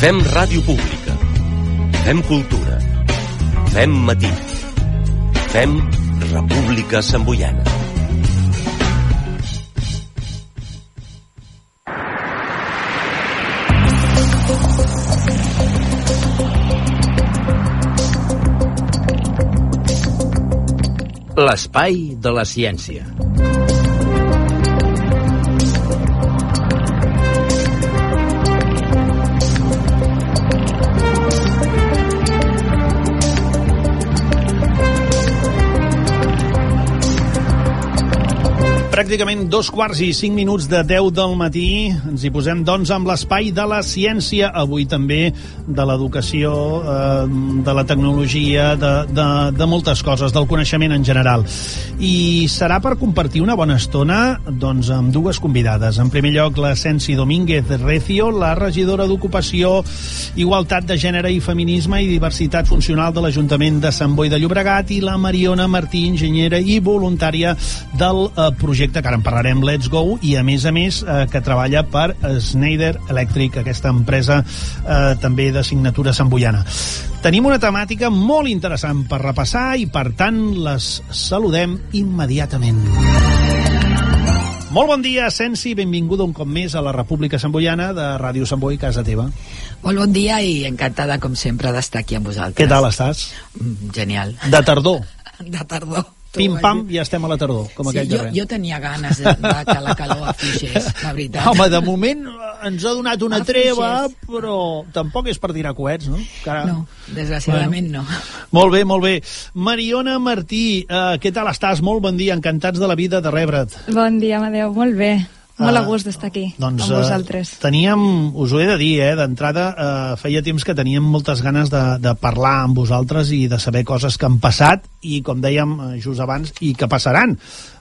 Fem ràdio pública. Fem cultura. Fem matí. Fem República Samboiana. L'espai de la ciència. Pràcticament dos quarts i cinc minuts de 10 del matí. Ens hi posem, doncs, amb l'espai de la ciència. Avui també de l'educació, eh, de la tecnologia, de, de, de moltes coses, del coneixement en general. I serà per compartir una bona estona doncs, amb dues convidades. En primer lloc, la Sensi Domínguez Recio, la regidora d'Ocupació, Igualtat de Gènere i Feminisme i Diversitat Funcional de l'Ajuntament de Sant Boi de Llobregat i la Mariona Martí, enginyera i voluntària del eh, projecte que ara en parlarem, Let's Go, i a més a més eh, que treballa per Schneider Electric, aquesta empresa eh, també de signatura samboiana. Tenim una temàtica molt interessant per repassar i, per tant, les saludem immediatament. Molt bon dia, Sensi, benvinguda un cop més a la República Samboiana de Ràdio Sant Boi, casa teva. Molt bon dia i encantada, com sempre, d'estar aquí amb vosaltres. Què tal estàs? Mm, Genial. De tardor. De tardor. Tu Pim ho has pam, dit. ja estem a la tardor, com Sí, aquell jo, darrer. jo tenia ganes de, de que la calor afluixés, la veritat. Home, de moment ens ha donat una Afluixés. treva, però tampoc és per tirar coets, no? Encara... No, desgraciadament no. Molt bé, molt bé. Mariona Martí, eh, què tal estàs? Molt bon dia, encantats de la vida de rebre't. Bon dia, Amadeu. Molt bé. Molt Ah, a gust d'estar aquí, Doncs, amb vosaltres. Eh, teníem, us ho he de dir, eh, d'entrada, eh, feia temps que teníem moltes ganes de, de parlar amb vosaltres i de saber coses que han passat i, com dèiem eh, just abans, i que passaran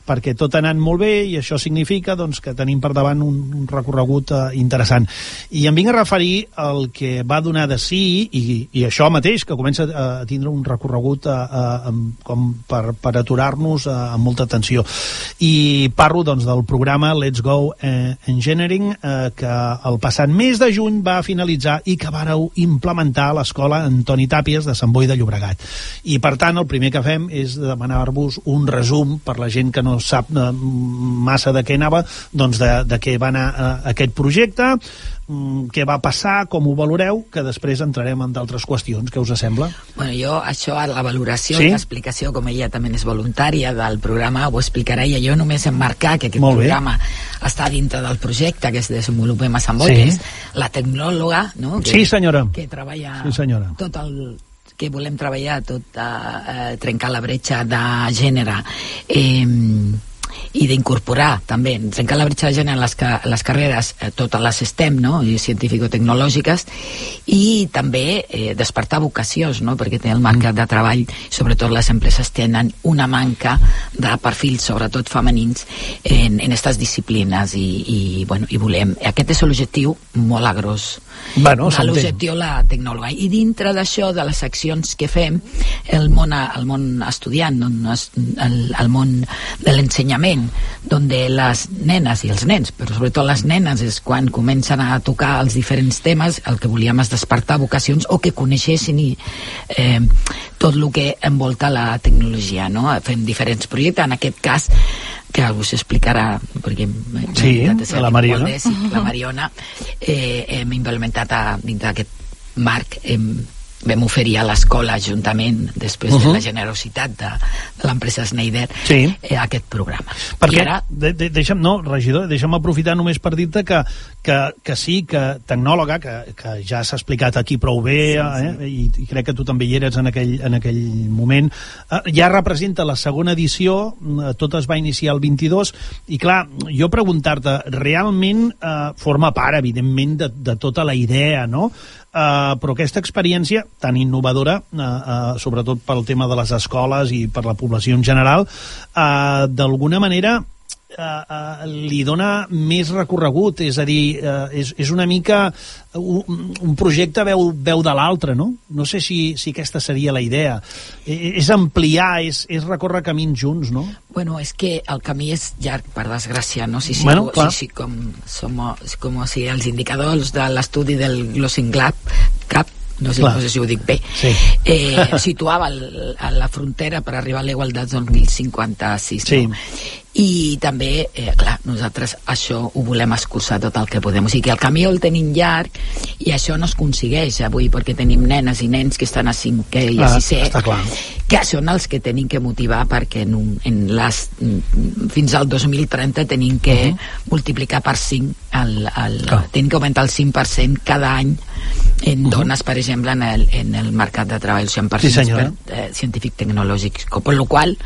perquè tot ha anat molt bé i això significa doncs, que tenim per davant un, un recorregut eh, interessant. I em vinc a referir al que va donar de sí i, i això mateix, que comença a, a tindre un recorregut eh, eh, amb- com per, per aturar-nos eh, amb molta atenció. I parlo doncs, del programa Let's Go eh, Engineering, eh, que el passat mes de juny va finalitzar i que vareu implementar a l'escola Antoni Tàpies de Sant Boi de Llobregat. I, per tant, el primer que fem és demanar-vos un resum per la gent que no sap eh, massa de què anava, doncs de, de què va anar eh, aquest projecte, mm, què va passar, com ho valoreu, que després entrarem en d'altres qüestions. Què us sembla? Bueno, jo això, a la valoració Sí? i l'explicació, com ella també és voluntària del programa, ho explicarà i jo només emmarcar que aquest Molt bé. programa està dintre del projecte que es desenvolupem a Sant Boi, Sí. que és la tecnòloga, no? Que, Sí, senyora. que treballa Sí, senyora. tot el que volem treballar, tot eh, eh, trencar la bretxa de gènere. Eh, i d'incorporar també, trencar la bretxa de gènere en les, ca les carreres, eh, totes les STEM, no? i científico-tecnològiques, i també eh, despertar vocacions, no? perquè té el mercat de treball, sobretot les empreses tenen una manca de perfils, sobretot femenins, en, en aquestes disciplines, i, i, bueno, i volem... Aquest és l'objectiu molt a gros Bueno, l'objectiu la tecnòloga. I dintre d'això, de les accions que fem, el món, el món estudiant, el, el món de l'ensenyament, on les nenes i els nens, però sobretot les nenes, és quan comencen a tocar els diferents temes, el que volíem és despertar vocacions o que coneixessin i, eh, tot el que envolta la tecnologia, no? Fem diferents projectes, en aquest cas que us explicarà perquè Sí, la Mariona. bé, sí, la Mariona eh, hem implementat a, dins d'aquest marc hem, vam oferir a l'escola juntament després uh. -huh. de la generositat de, de l'empresa Schneider Sí. eh, aquest programa Perquè, i ara de, de, deixa'm, no, regidor, deixa'm aprofitar només per dir-te que, que, que sí, que tecnòloga, que, que ja s'ha explicat aquí prou bé, eh, i, i crec que tu també hi eres en aquell, en aquell moment, eh, ja representa la segona edició, eh, tot es va iniciar el 22, i clar, jo preguntar-te, realment eh, forma part, evidentment, de, de tota la idea, no?, Uh, però aquesta experiència tan innovadora, uh, uh, sobretot pel tema de les escoles i per la població en general, uh, d'alguna manera eh, eh, li dona més recorregut, és a dir, eh, és, és una mica un, un projecte veu, veu de l'altre, no? No sé si, si aquesta seria la idea. E, és ampliar, és, és recórrer camins junts, no? Bueno, és que el camí és llarg, per desgràcia, no? Si, si, Bueno, si, si com, som, com si els indicadors de l'estudi del Glossing Gap, Cap, no sé, Clar. no sé si ho dic bé, Sí. eh, situava el, a la frontera per arribar a la igualtat 2056. Sí. I també, eh, clar, nosaltres això ho volem escurçar tot el que podem. O sigui que el camí el tenim llarg i això no es aconsegueix avui perquè tenim nenes i nens que estan a cinquè i a Ah, sisè està clar. que són els que tenim que motivar perquè en, un, en les, fins al 2030 tenim que uh -huh. multiplicar per 5 el, el, Clar. tenim que augmentar el 5% cada any en dones, per exemple, en el, en el mercat de treball, o sigui, en perfils senyora. per, eh, científic-tecnològics, per la qual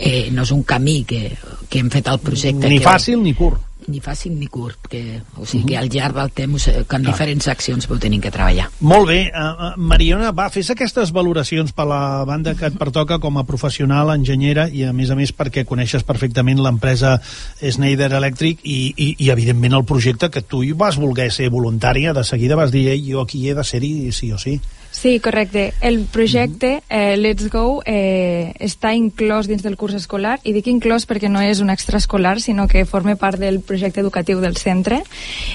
eh, no és un camí que, que hem fet el projecte Ni que, fàcil ni curt. ni fàcil ni curt que, o sigui que al llarg del temps eh, que en diferents accions ho tenim que treballar Molt bé. Uh, Mariona, va, fes aquestes valoracions per la banda que et pertoca com a professional, enginyera, i a més a més perquè coneixes perfectament l'empresa Schneider Electric i, i, i evidentment el projecte que tu hi vas voler ser voluntària, de seguida vas dir, jo aquí he de ser-hi sí o sí. Sí, correcte. El projecte eh, Let's Go eh, està inclòs dins del curs escolar. I dic inclòs perquè no és un extraescolar sinó que forma part del projecte educatiu del centre.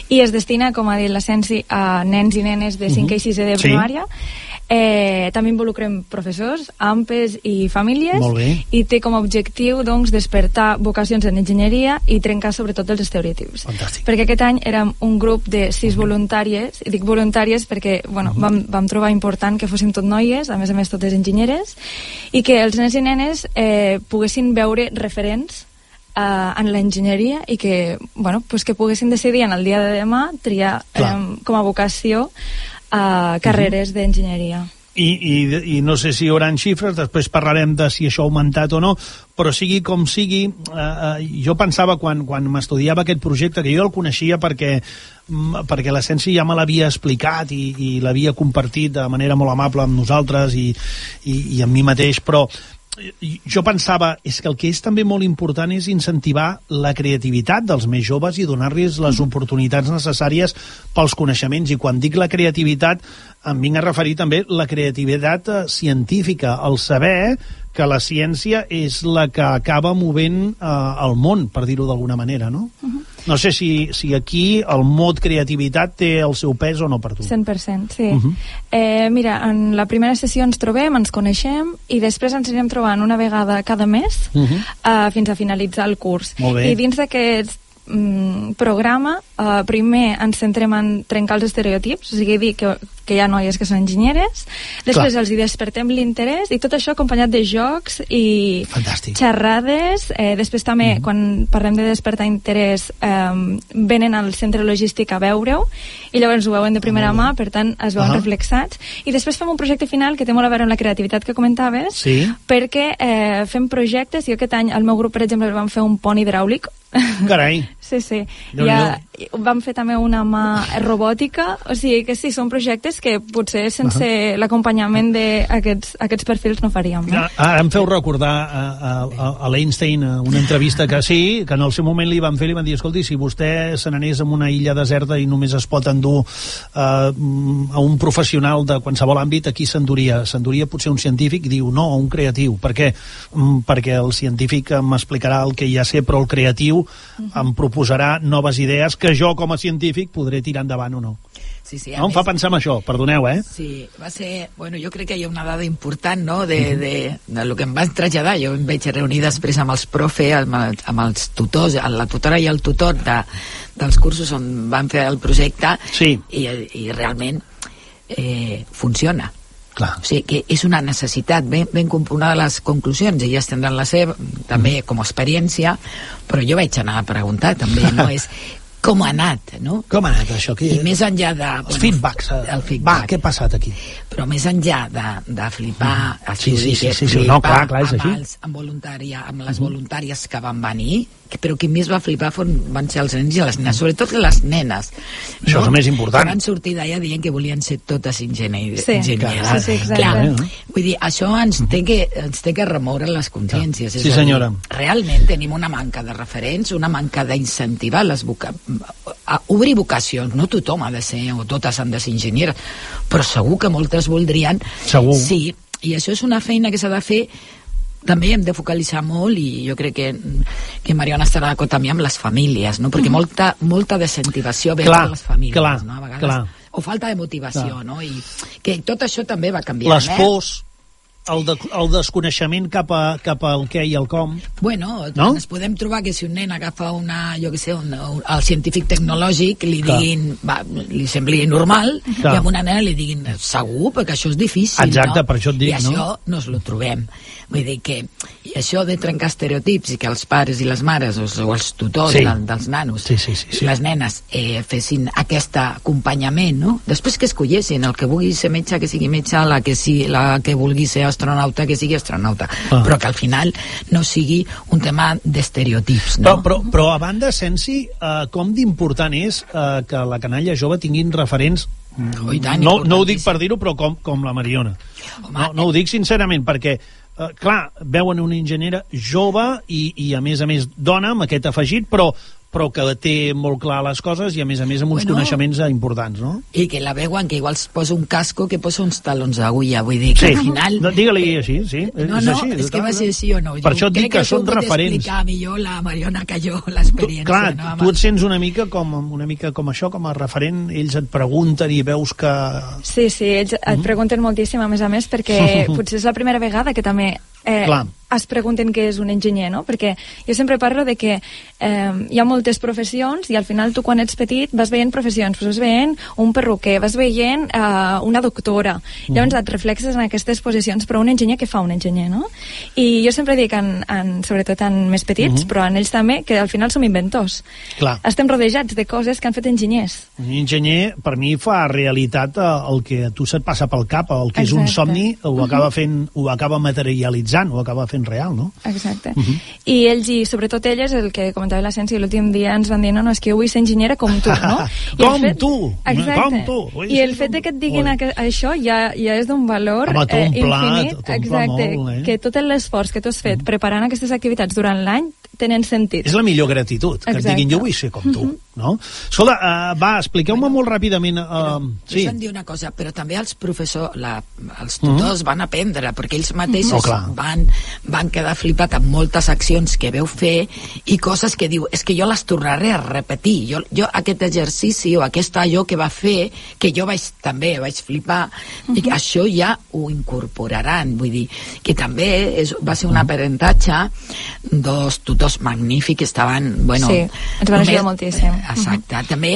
I es destina, com ha dit la Sensi, a nens i nenes de 5 i 6 de Sí. Eh, també involucrem professors, AMPES i famílies i té com a objectiu doncs, despertar vocacions en enginyeria i trencar sobretot els estereotips. Fantàstic. Perquè aquest any érem un grup de sis voluntàries, i dic voluntàries perquè bueno, vam, vam trobar important que fóssim tot noies, a més a més totes enginyeres, i que els nens i nenes eh, poguessin veure referents eh, en l'enginyeria i que, bueno, pues que poguessin decidir en el dia de demà triar Clar. eh, com a vocació eh, carreres d'enginyeria. I, i, i no sé si hi haurà xifres, després parlarem de si això ha augmentat o no, però sigui com sigui, eh, eh, jo pensava quan, quan m'estudiava aquest projecte, que jo el coneixia perquè, mm, perquè l'essència ja me l'havia explicat i, i l'havia compartit de manera molt amable amb nosaltres i, i, i amb mi mateix, però jo pensava, és que el que és també molt important és incentivar la creativitat dels més joves i donar-los les oportunitats necessàries pels coneixements. I quan dic la creativitat, em vinc a referir també la creativitat eh, científica, el saber que la ciència és la que acaba movent eh, el món, per dir-ho d'alguna manera, no? No sé si, si aquí el mot creativitat té el seu pes o no per tu. 100%, sí. Mhm. eh, mira, en la primera sessió ens trobem, ens coneixem i després ens anirem trobant una vegada cada mes Mhm. eh, fins a finalitzar el curs. I dins d'aquest mm, programa, eh, primer ens centrem en trencar els estereotips, o sigui, dir que, que hi ha noies que són enginyeres, després Clar. els hi despertem l'interès i tot això acompanyat de jocs i Fantàstic. xerrades, eh, després també Mhm. quan parlem de despertar interès eh, venen al centre logístic a veure-ho i llavors ho veuen de primera mà, per tant es veuen Ah. reflexats i després fem un projecte final que té molt a veure amb la creativitat que comentaves Sí. perquè eh, fem projectes i aquest any al meu grup per exemple vam fer un pont hidràulic Carai. Sí, sí. Déu-n'hi-do. Ja, vam fer també una mà robòtica, o sigui que sí, són projectes que potser sense uh -huh. l'acompanyament d'aquests aquests perfils no faríem. No? Ara em feu recordar a, a, a, l'Einstein una entrevista que sí, que en el seu moment li van fer, li van dir, escolti, si vostè se n'anés a una illa deserta i només es pot endur uh, a un professional de qualsevol àmbit, aquí s'enduria? S'enduria potser un científic? Diu, no, un creatiu. Per què? Mm, perquè el científic m'explicarà el que ja sé, però el creatiu em proposarà noves idees que jo, com a científic, podré tirar endavant o no. sí, sí, No em més- fa pensar en això, perdoneu, eh? Sí, va ser... Bueno, jo crec que hi ha una dada important, no?, de, de, de lo que em van traslladar. Jo em vaig reunir després amb els profe, amb, el- amb els tutors, la tutora i el tutor de, dels cursos on van fer el projecte Sí. i, i realment eh, funciona. Clar. O sigui, que és una necessitat. Ben, ben comp- una de les conclusions, elles tindran la seva, també com a experiència, però jo vaig anar a preguntar també, no? És com ha anat, no? Com ha anat això? Aquí? I més enllà de... Els feedbacks. eh? El Va, feedback. què ha passat aquí? Però més enllà de, de flipar, Sí, ho sí, sí, sí, sí, flipar no, clar, clar, és amb, així. els, amb, voluntària, amb les voluntàries que van venir, però qui més va flipar fon, van ser els nens i les nenes, sobretot les nenes. Això és el més important. Que van sortir d'allà dient que volien ser totes enginyer, Sí, enginyeres. sí, sí, exacte. Clar, Eh? vull dir, això ens té que, ens té que remoure les consciències. Sí, és a dir, senyora. realment tenim una manca de referents, una manca d'incentivar les voca a obrir vocacions. No tothom ha de ser, o totes han de ser enginyeres, però segur que moltes voldrien. Segur. Sí, i això és una feina que s'ha de fer també hem de focalitzar molt i jo crec que, que Mariona estarà d'acord també amb les famílies, no? perquè molta, molta desincentivació ve Clar, de les famílies clar, no? a vegades, clar. o falta de motivació Clar. no? i que tot això també va canviant Les eh? pors, el, de, el desconeixement cap, a, cap al què i al com. Bueno, No? ens podem trobar que si un nen agafa una, jo que sé, un, un, el científic tecnològic li Clar. diguin, va, li sembli normal, Clar. i a una nena li diguin, segur, perquè això és difícil, Exacte, no? per això et dic, I això no? no ens lo trobem. Vull dir que i això de trencar estereotips i que els pares i les mares o, o els tutors Sí. sí. de, dels nanos Sí, sí, sí, sí. les nenes eh, fessin aquest acompanyament, no? Després que escollessin el que vulgui ser metge, que sigui metge, la que, si, la que vulgui ser astronauta, que sigui astronauta, Ah. però que al final no sigui un tema d'estereotips, Però, no? però, però a banda, Sensi, eh, com d'important és eh, que la canalla jove tinguin referents Oh, i tant, no, no ho dic per dir-ho, però com, com la Mariona. Home, No, no ho dic sincerament, perquè, eh, clar, veuen una enginyera jove i, i a més a més dona, amb aquest afegit, però, però que té molt clar les coses i a més a més amb uns Bueno. coneixements importants, no? I que la veuen que igual es posa un casco que posa uns talons d'agulla, vull dir que al final... No, Digue-li així, sí. No, és no, així, és que va ser així o no. Per això et crec dic que, això són referents. explicar millor la Mariona que jo, l'experiència. clar, no, tu et sents una mica com una mica com això, com a referent, ells et pregunten i veus que... Sí, sí, ells et pregunten moltíssim, a més a més, perquè potser és la primera vegada que també eh, Clar. es pregunten què és un enginyer, no? Perquè jo sempre parlo de que eh, hi ha moltes professions i al final tu quan ets petit vas veient professions, vas veient un perruquer, vas veient eh, una doctora, llavors et reflexes en aquestes posicions, però un enginyer què fa un enginyer, no? I jo sempre dic, en, en, sobretot en més petits, però en ells també, que al final som inventors. Clar. Estem rodejats de coses que han fet enginyers. Un enginyer, per mi, fa realitat eh, el que a tu se't passa pel cap, el que és un Exacte. somni, ho acaba fent, ho acaba materialitzant, ho acaba fent real, no? Exacte. I ells, i sobretot elles, el que comentava la Ciència, l'últim dia ens van dir, no, no, és que jo vull ser enginyera com tu, no? I Com tu, Exacte. com tu, vull I el fet de que et diguin Oi. aqu això ja, ja és d'un valor Home, eh, infinit. té un pla Exacte. molt, eh? Que tot l'esforç que tu has fet preparant aquestes activitats durant l'any tenen sentit. És la millor gratitud, que et Exacte. diguin jo vull ser com tu, no? Escolta, uh, va, expliqueu-me molt ràpidament... Uh, sí, Sí. Deixa'm dir una cosa, però també els professors, la, els tutors van aprendre, perquè ells mateixos Oh, clar. van, van quedar flipat amb moltes accions que veu fer i coses que diu, és que jo les tornaré a repetir. Jo, jo aquest exercici o aquest allò que va fer, que jo vaig també vaig flipar, i que això ja ho incorporaran. Vull dir, que també és, va ser un aprenentatge dos tutors magnífics que estaven, bueno... Sí, ens van ajudar moltíssim. Exacte. També,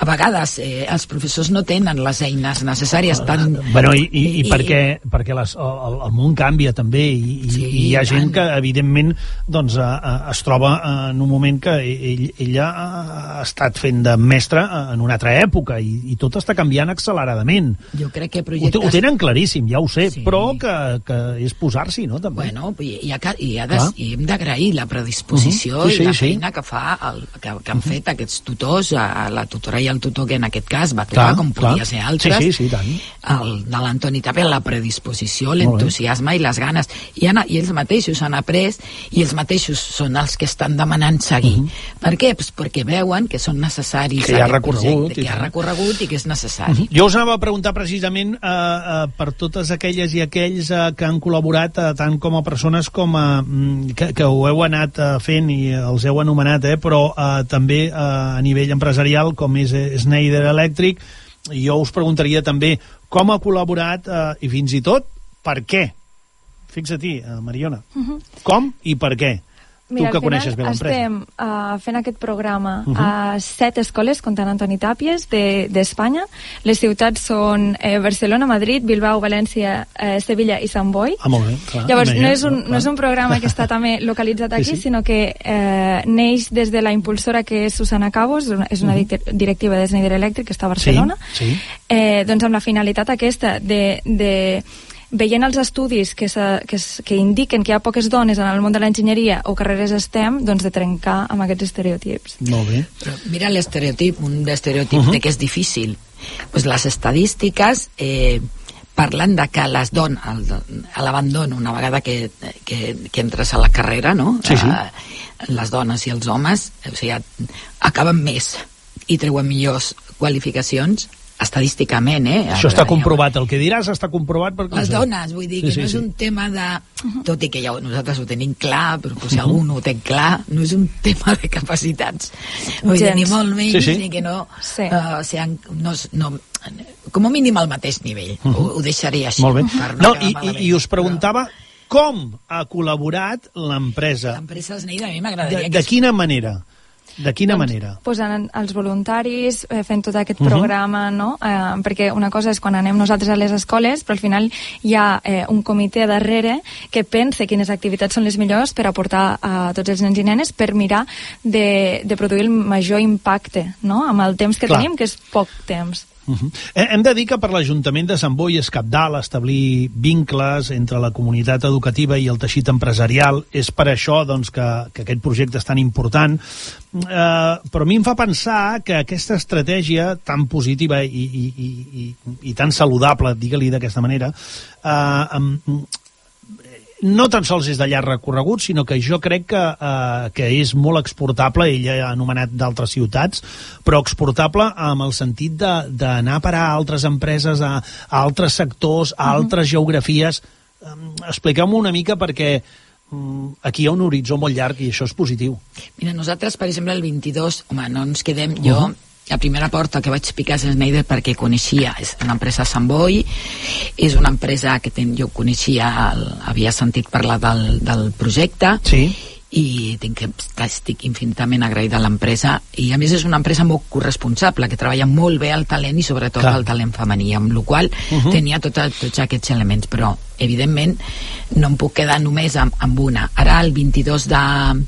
a vegades, eh, els professors no tenen les eines necessàries tan... Bueno, i, i, i perquè, perquè les, el, el món canvia també i, i, Sí, i hi ha i gent tant. que evidentment doncs, a, a, es troba en un moment que ell, ella ha estat fent de mestre en una altra època i, i tot està canviant acceleradament Jo crec que ho, te- projectes... ho tenen claríssim, ja ho sé, Sí. però que, que és posar-s'hi, no? També. Bueno, i, i, ha, i, ha de, i hem d'agrair la predisposició Mhm. Sí, i la sí, sí. feina que fa el, que, que han fet aquests tutors, a, la tutora i el tutor que en aquest cas va trobar, Clar, com clar. podia ser altres, Sí, sí, sí, tant. el, de l'Antoni Tapia, la predisposició, l'entusiasme i les ganes. I, han, I ells mateixos han après i ells mateixos són els que estan demanant seguir. Per què? Pues perquè veuen que són necessaris Mhm. Que hi ha recorregut, projecte, i que ha recorregut i que és necessari. Jo us anava a preguntar precisament eh, eh, per totes aquelles i aquells eh, que han col·laborat eh, tant com a persones com a, mm, que, que ho heu anat eh, fent i els heu anomenat, eh, però eh, també eh, a nivell empresarial com és eh, Schneider Electric. Jo us preguntaria també com ha col·laborat eh, i fins i tot per què? Fixa-t'hi, eh, Mariona. Com i per què tu que coneixes bé l'empresa estem uh, fent aquest programa Mhm. a set escoles, comptant Antoni Tàpies, de- d'Espanya. Les ciutats són eh, Barcelona, Madrid, Bilbao, València, eh, Sevilla i Sant Boi. ah, molt bé, clar, Llavors, no és, un, no és un programa que està també localitzat Sí, aquí, sí. sinó que eh, neix des de la impulsora que és Susana Cabos, és una direc- directiva de Schneider Electric que està a Barcelona. sí. Eh, doncs amb la finalitat aquesta de, de veient els estudis que, se, que, es- que indiquen que hi ha poques dones en el món de l'enginyeria o carreres STEM, doncs de trencar amb aquests estereotips. Molt bé. Però mira l'estereotip, un estereotip uh. -huh. de que és difícil. Pues les estadístiques eh, parlen de que les dones, el- a l'abandon, una vegada que, que, que entres a la carrera, no? Sí, sí. Eh, les dones i els homes, o sigui, acaben més i treuen millors qualificacions estadísticament, eh? Això està comprovat, el que diràs està comprovat perquè... Les dones, vull dir, que Sí, sí, no és sí. un tema de... Tot i que ja nosaltres ho tenim clar, però si algú no ho té clar, no és un tema de capacitats. Vull dir, ni molt menys, Sí, sí. ni que no... Sí. Uh, sean, no, no, com a mínim al mateix nivell. ho, ho deixaria així. Molt bé. per No, acabar i, i, malament. I us preguntava com ha col·laborat l'empresa. L'empresa Esneida, a mi De, m'agradaria de que... quina manera? De quina manera? posant els voluntaris, eh, fent tot aquest Mhm. programa, no? Eh, perquè una cosa és quan anem nosaltres a les escoles, però al final hi ha eh, un comitè darrere que pensa quines activitats són les millors per aportar a tots els nens i nenes per mirar de, de produir el major impacte, no?, amb el temps que Clar. tenim, que és poc temps. Uh -huh. Hem de dir que per l'Ajuntament de Sant Boi és capdalt establir vincles entre la comunitat educativa i el teixit empresarial. És per això doncs, que, que aquest projecte és tan important. Eh, però a mi em fa pensar que aquesta estratègia tan positiva i, i, i, i, i tan saludable, digue-li d'aquesta manera, eh, no tan sols és de llarg recorregut, sinó que jo crec que, eh, que és molt exportable, ell ha anomenat d'altres ciutats, però exportable amb el sentit d'anar a parar a altres empreses, a, a altres sectors, a altres geografies. Um, Expliqueu-m'ho una mica perquè um, aquí hi ha un horitzó molt llarg i això és positiu. Mira, nosaltres, per exemple, el 22, home, no ens quedem... Jo, la primera porta que vaig picar és Schneider perquè coneixia, és una empresa Sant Boi, és una empresa que ten, jo coneixia, el, havia sentit parlar del, del projecte, Sí. i tinc que estic infinitament agraïda a l'empresa i a més és una empresa molt corresponsable que treballa molt bé el talent i sobretot Clar. el talent femení amb la qual uh. -huh. tenia tot, tots aquests elements però evidentment no em puc quedar només amb, amb una ara el 22 de,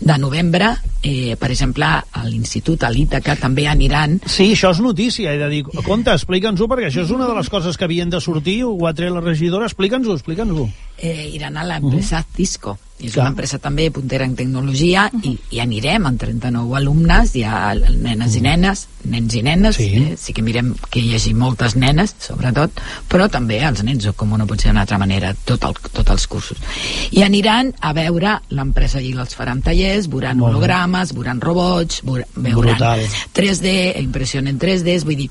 de novembre eh, per exemple a l'Institut, a l'Ítaca també aniran Sí, això és notícia, he de dir. Compte, explica'ns-ho, perquè això és una de les coses que havien de sortir, ho ha tret la regidora, explica'ns-ho, explica'ns-ho. eh, iran a l'empresa uh -huh. Cisco. És Clar. una empresa també puntera en tecnologia uh -huh. i, i anirem amb 39 alumnes, hi ha nenes i nenes, nens i nenes, Sí. eh, sí que mirem que hi hagi moltes nenes, sobretot, però també els nens, o com no pot ser d'una altra manera, tot el, tots els cursos. I aniran a veure l'empresa i els faran tallers, veuran Molt bé. hologrames, veuran robots, veur- veuran Brutal. 3D, impressió en 3D, vull dir,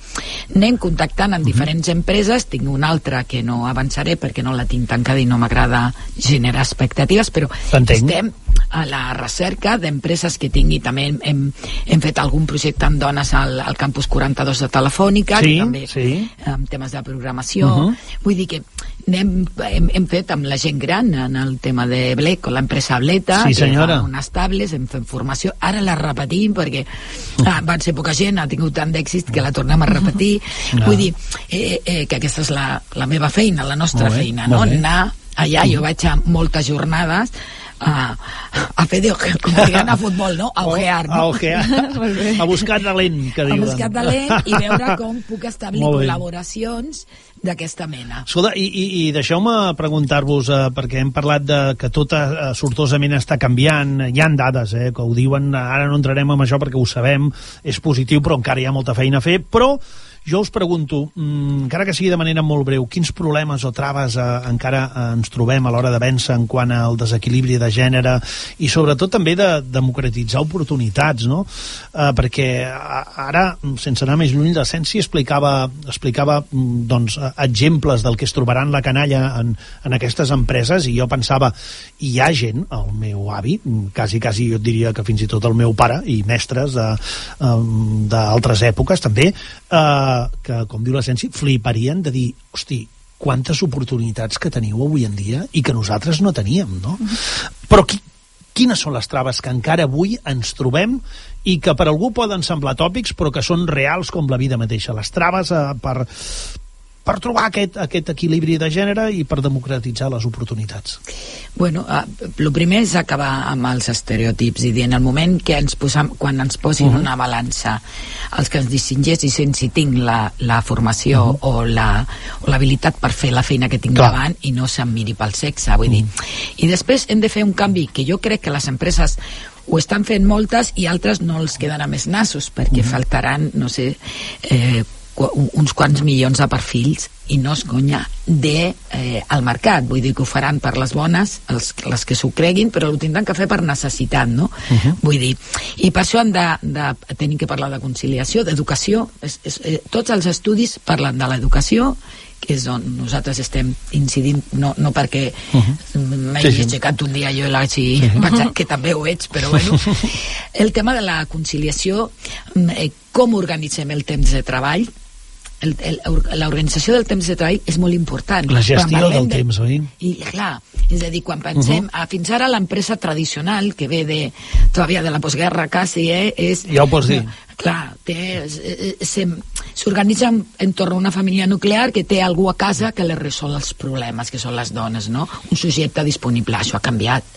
anem contactant amb diferents empreses, tinc una altra que no avançaré perquè no la tinc tancada i no m'agrada generar expectatives, però estem a la recerca d'empreses que tingui també hem, hem, hem fet algun projecte amb dones al, al campus 42 de Telefònica Sí, que també sí. amb temes de programació Uh -huh. vull dir que anem, hem, hem fet amb la gent gran en el tema de Blec l'empresa Bleta Sí, que senyora. fa unes tablets, hem fet formació ara la repetim perquè ah, van ser poca gent, ha tingut tant d'èxit que la tornem a repetir Ah. vull dir eh, eh, que aquesta és la, la meva feina la nostra bé, feina, no? bé. anar allà, jo vaig a moltes jornades a, a fer de, com diuen a futbol, no? A ojear, A no? ojear. Molt bé. A buscar talent, que a diuen. buscar talent i veure com puc establir col·laboracions d'aquesta mena. Escolta, i, i, i deixeu-me preguntar-vos, eh, perquè hem parlat de que tot eh, sortosament està canviant, hi han dades eh, que ho diuen, ara no entrarem en això perquè ho sabem, és positiu, però encara hi ha molta feina a fer, però jo us pregunto, mm, encara que sigui de manera molt breu, quins problemes o traves eh, encara eh, ens trobem a l'hora de vèncer en quant al desequilibri de gènere i sobretot també de democratitzar oportunitats, no? Eh, perquè ara, sense anar més lluny, l'essència explicava, explicava mm, doncs, eh, exemples del que es trobaran la canalla en, en aquestes empreses i jo pensava, hi ha gent, el meu avi, mm, quasi, quasi jo et diria que fins i tot el meu pare i mestres em, d'altres èpoques també, eh, que, com diu l'essència, fliparien de dir, hosti, quantes oportunitats que teniu avui en dia i que nosaltres no teníem, no? Però qui, quines són les traves que encara avui ens trobem i que per algú poden semblar tòpics però que són reals com la vida mateixa. Les traves eh, per, per trobar aquest, aquest equilibri de gènere i per democratitzar les oportunitats? Bueno, el primer és acabar amb els estereotips i dir, en el moment que ens posam, quan ens posin uh -huh. una balança els que ens distingeixin si tinc la, la formació uh -huh. o l'habilitat per fer la feina que tinc Clar. davant i no se'm miri pel sexe, vull uh -huh. dir. I després hem de fer un canvi que jo crec que les empreses ho estan fent moltes i altres no els queden a més nassos perquè uh -huh. faltaran, no sé, eh, uns quants milions de perfils i no es conya de eh, al mercat, vull dir que ho faran per les bones els, les que s'ho creguin però ho tindran que fer per necessitat no? Uh -huh. vull dir, i per això han de, de tenir que parlar de conciliació, d'educació eh, tots els estudis parlen de l'educació que és on nosaltres estem incidint, no, no perquè uh -huh. m'hagi sí, sí. aixecat un dia jo l'hagi sí. pensat, que també ho ets, però bueno. El tema de la conciliació, mm, eh, com organitzem el temps de treball, l'organització del temps de treball és molt important. La gestió del de, temps, oi? I clar, és a dir, quan pensem, uh -huh. a, fins ara l'empresa tradicional, que ve de, todavía de la postguerra quasi, eh, és... Ja ho pots dir. Clar, s'organitza entorn a una família nuclear que té algú a casa que li resol els problemes, que són les dones, no? Un subjecte disponible, això ha canviat.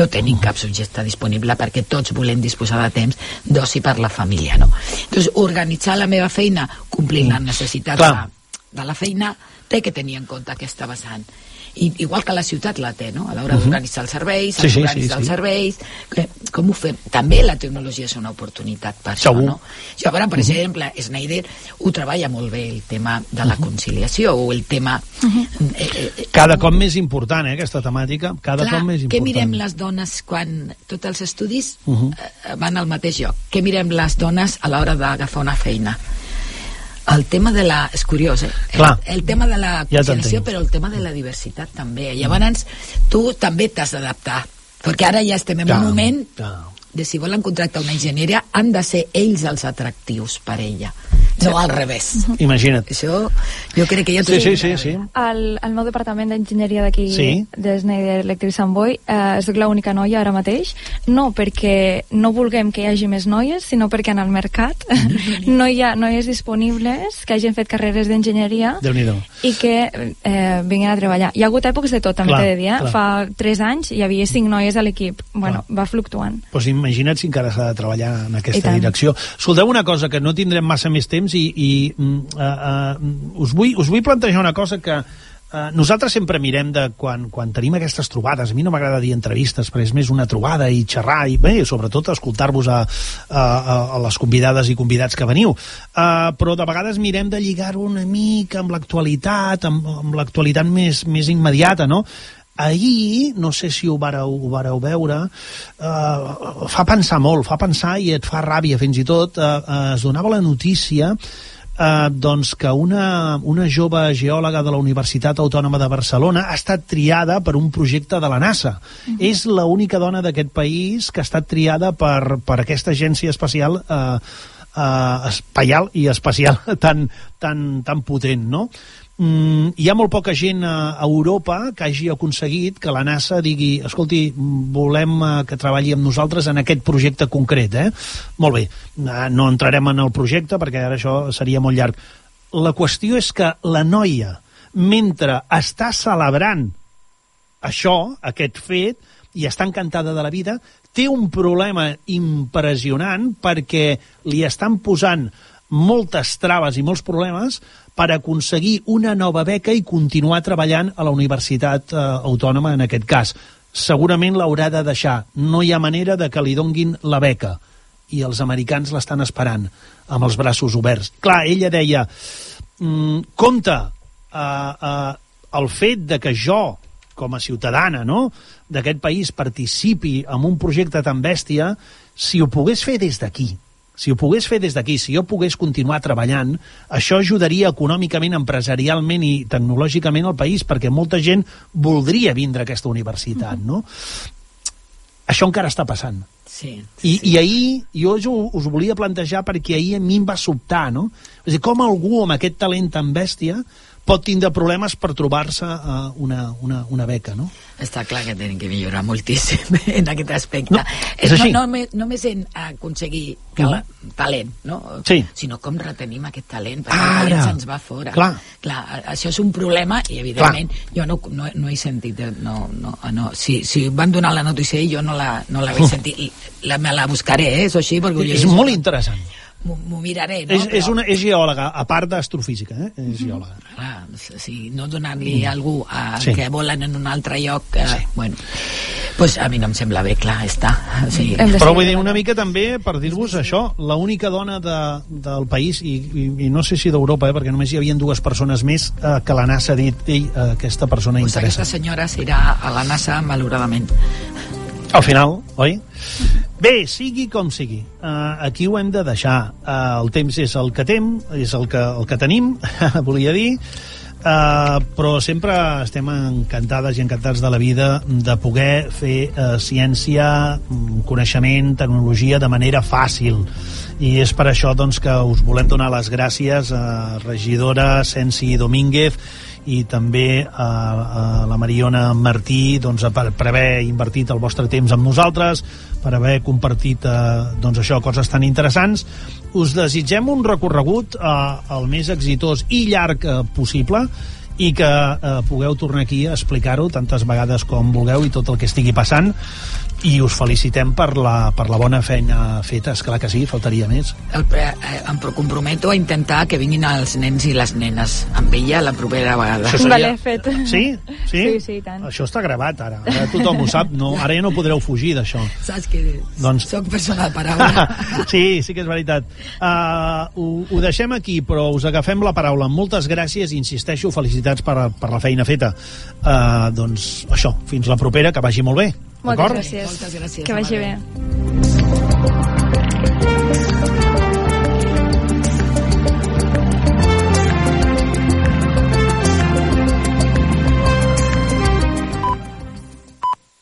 No tenim cap subjecte disponible perquè tots volem disposar de temps d'oci per la família, no? Doncs organitzar la meva feina complint les necessitats de, de la feina té que tenir en compte aquesta vessant i, igual que la ciutat la té, no? a l'hora uh -huh. d'organitzar els serveis, sí, sí, organitzar sí, sí. els serveis, que, com ho fem? També la tecnologia és una oportunitat per Segur. això, no? Llavors, per uh -huh. exemple, Schneider ho treballa molt bé, el tema de la conciliació, o el tema... Uh -huh. eh, eh, cada cop més important, eh, aquesta temàtica, cada clar, cop més important. Què mirem les dones quan tots els estudis uh -huh. eh, van al mateix lloc? Què mirem les dones a l'hora d'agafar una feina? El tema de la... és curiós, eh? Clar. El, el tema de la conciliació, ja però el tema de la diversitat també. Llavors, tu també t'has d'adaptar, perquè ara ja estem en clar, un moment clar. de si volen contractar una enginyeria, han de ser ells els atractius per ella no al revés. Imagina't. Això jo crec que ja sí, sí, sí, sí. El, el meu departament d'enginyeria d'aquí, sí. de Schneider Electric Sant Boi, eh, soc l'única noia ara mateix, no perquè no vulguem que hi hagi més noies, sinó perquè en el mercat no hi ha noies disponibles que hagin fet carreres d'enginyeria i que eh, vinguin a treballar. Hi ha hagut èpoques de tot, també t'he de dir, eh? Fa 3 anys hi havia 5 noies a l'equip. Bueno, clar. va fluctuant. Doncs pues imagina't si encara s'ha de treballar en aquesta direcció. Escolteu una cosa, que no tindrem massa més temps temps i, i uh, uh, us, vull, us vull plantejar una cosa que uh, nosaltres sempre mirem de quan, quan tenim aquestes trobades, a mi no m'agrada dir entrevistes però és més una trobada i xerrar i bé, sobretot escoltar-vos a, a, a les convidades i convidats que veniu uh, però de vegades mirem de lligar-ho una mica amb l'actualitat amb, amb l'actualitat més, més immediata no? Ahir, no sé si ho vareu, ho vareu veure, eh, fa pensar molt, fa pensar i et fa ràbia fins i tot, eh, eh, es donava la notícia eh, doncs que una, una jove geòloga de la Universitat Autònoma de Barcelona ha estat triada per un projecte de la NASA. Mm -hmm. És l'única dona d'aquest país que ha estat triada per, per aquesta agència espacial eh, eh, espaial i espacial tan, tan, tan potent, no? Mm, hi ha molt poca gent a, Europa que hagi aconseguit que la NASA digui escolti, volem uh, que treballi amb nosaltres en aquest projecte concret eh? molt bé, uh, no entrarem en el projecte perquè ara això seria molt llarg la qüestió és que la noia mentre està celebrant això, aquest fet i està encantada de la vida té un problema impressionant perquè li estan posant moltes traves i molts problemes per aconseguir una nova beca i continuar treballant a la Universitat eh, Autònoma en aquest cas. Segurament l'haurà de deixar. No hi ha manera de que li donguin la beca i els americans l'estan esperant amb els braços oberts. Clar, ella deia, mm, compte, eh, eh, el fet de que jo, com a ciutadana no, d'aquest país, participi en un projecte tan bèstia, si ho pogués fer des d'aquí, si ho pogués fer des d'aquí, si jo pogués continuar treballant, això ajudaria econòmicament, empresarialment i tecnològicament al país, perquè molta gent voldria vindre a aquesta universitat, no? Això encara està passant. Sí, I, sí. I ahir, jo us, ho- us ho volia plantejar perquè ahir a mi em va sobtar, no? És a dir, com algú amb aquest talent tan bèstia pot tindre problemes per trobar-se uh, una, una, una beca, no? Està clar que tenen que millorar moltíssim en aquest aspecte. No, és no, així. no, només, només en aconseguir que la, talent, no? Sí. sinó com retenim aquest talent, perquè Ara. el talent se'ns va fora. Clar. clar, això és un problema i evidentment jo no, no, no he sentit, eh, no, no, no. Si, si van donar la notícia i jo no la, no la vaig sentir, i la, me la buscaré, eh, això sí, perquè És molt interessant. M'ho miraré, no? És, és, una, és geòloga, a part d'astrofísica, eh? És geòloga. Clar, sí, no donar-li a algú a, Sí. que volen en un altre lloc eh, sí. bueno, pues a mi no em sembla bé, clar, està sí. Però vull dir, una mica també per dir-vos això, l'única dona de, del país, i, i, i no sé si d'Europa, eh, perquè només hi havia dues persones més eh, que la NASA ha dit, ei, eh, aquesta persona pues interessa. aquesta senyora s'irà a la NASA malauradament Al final, oi? Bé, sigui com sigui, uh, aquí ho hem de deixar. Uh, el temps és el que tem, és el que, el que tenim, volia dir, uh, però sempre estem encantades i encantats de la vida de poder fer uh, ciència, mm, coneixement, tecnologia de manera fàcil. I és per això doncs, que us volem donar les gràcies a regidora Sensi Domínguez i també a, a la Mariona Martí doncs, per, per haver invertit el vostre temps amb nosaltres, per haver compartit eh, doncs això, coses tan interessants. Us desitgem un recorregut eh, el més exitós i llarg eh, possible i que eh, pugueu tornar aquí a explicar-ho tantes vegades com vulgueu i tot el que estigui passant i us felicitem per la, per la bona feina feta, és clar que sí, faltaria més. el, eh, em comprometo a intentar que vinguin els nens i les nenes amb ella la propera vegada Això seria- Vale, fet. Sí? Sí? Sí, sí, tant. Això està gravat ara, ara tothom ho sap, no, ara ja no podreu fugir d'això. saps que Doncs- soc persona de paraula sí, sí que és veritat. Uh, ho, ho deixem aquí, però us agafem la paraula. Moltes gràcies i insisteixo, felicitats per, per la feina feta. Uh, doncs això, fins la propera, que vagi molt bé. Moltes d'acord? gràcies. Moltes gràcies, Que vagi Amadeu. bé.